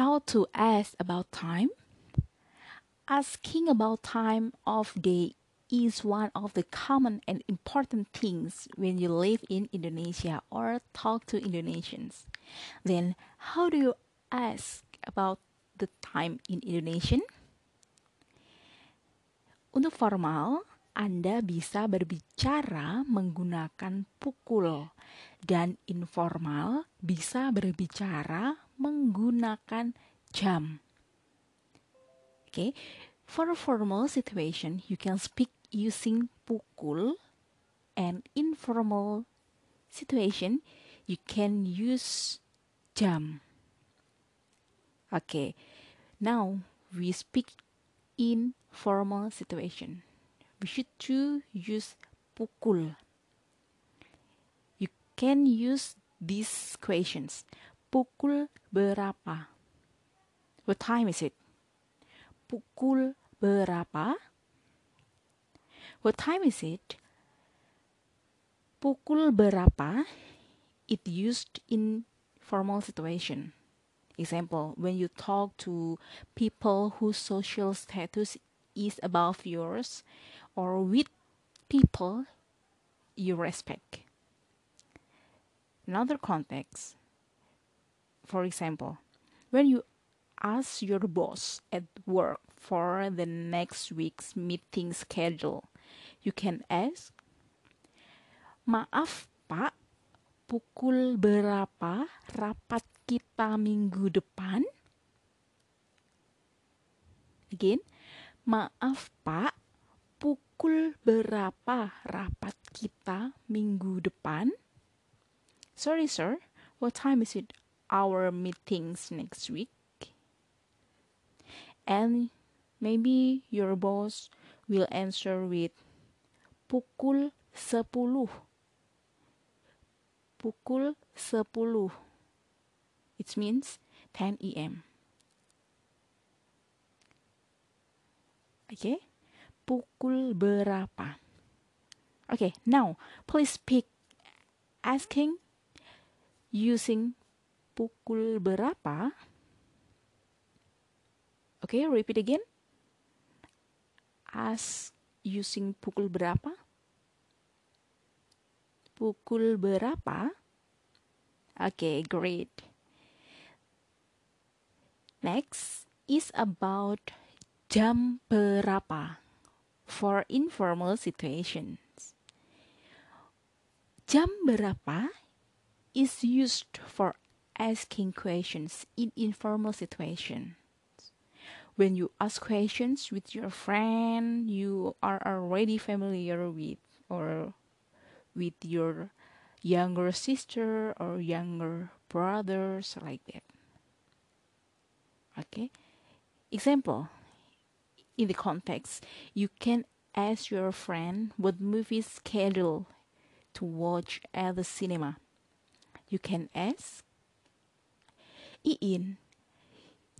How to ask about time? Asking about time of day is one of the common and important things when you live in Indonesia or talk to Indonesians. Then, how do you ask about the time in Indonesian? Untuk formal, Anda bisa berbicara menggunakan pukul dan informal bisa berbicara menggunakan jam. Okay, for a formal situation, you can speak using pukul, and informal situation, you can use jam. Okay, now we speak in formal situation. We should to use pukul. You can use these questions. Pukul berapa? What time is it? Pukul berapa? What time is it? Pukul berapa? It used in formal situation. Example, when you talk to people whose social status is above yours or with people you respect. Another context, for example, when you ask your boss at work for the next week's meeting schedule, you can ask, Maaf Pak, pukul berapa rapat kita minggu depan? Again, maaf Pak, pukul berapa rapat kita minggu depan? Sorry sir, what time is it our meetings next week? And maybe your boss will answer with pukul 10. Pukul 10. It means 10 a.m. Okay? Pukul berapa? Okay, now please speak asking using pukul berapa. Okay, repeat again. Ask using pukul berapa? Pukul berapa? Okay, great. Next is about jam berapa for informal situations. Jam berapa is used for asking questions in informal situations. When you ask questions with your friend you are already familiar with or with your younger sister or younger brothers like that. Okay. Example. In the context, you can ask your friend what movie schedule to watch at the cinema. You can ask, Iin,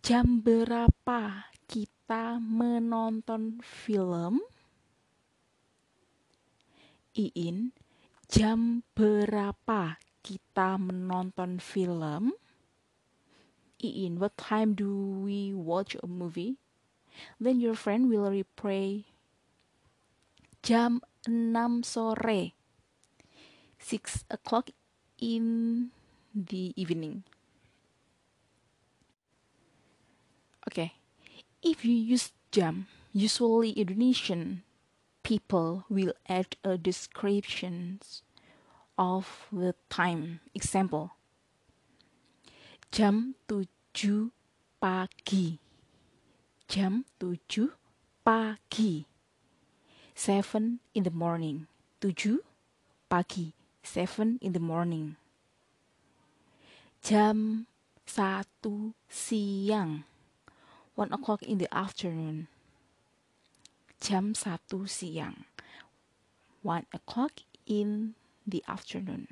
jam berapa kita menonton film? Iin, jam berapa kita menonton film? Iin, what time do we watch a movie? Then your friend will reply, jam 6 sore, 6 o'clock in the evening. Okay, if you use jam, usually Indonesian people will add a description of the time. Example, jam 7 pagi. Jam 7 pagi. 7 in the morning. 7 pagi. 7 in the morning. Jam 1 siang. 1 o'clock in the afternoon. Jam 1 siang. 1 o'clock in the afternoon.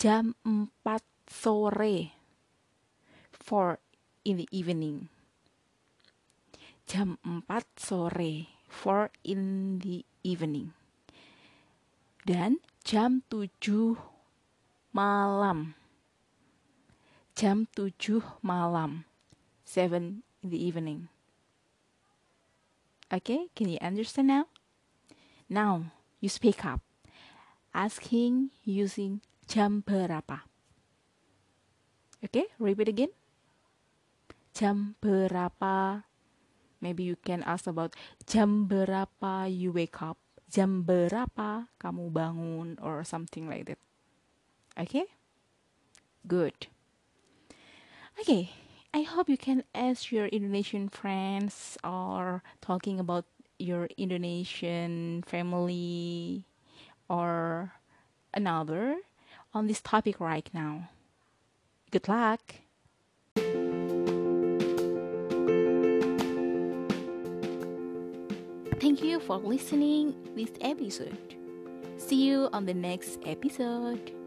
Jam 4 sore. 4 in the evening. Jam 4 sore. 4 in the evening. Dan jam 7 malam. jam 7 malam. 7 in the evening. Okay, can you understand now? Now, you speak up. Asking using jam berapa. Okay, repeat again. Jam berapa? Maybe you can ask about jam berapa you wake up. Jam berapa kamu bangun or something like that. Okay? Good. Okay, I hope you can ask your Indonesian friends or talking about your Indonesian family or another on this topic right now. Good luck. Thank you for listening this episode. See you on the next episode.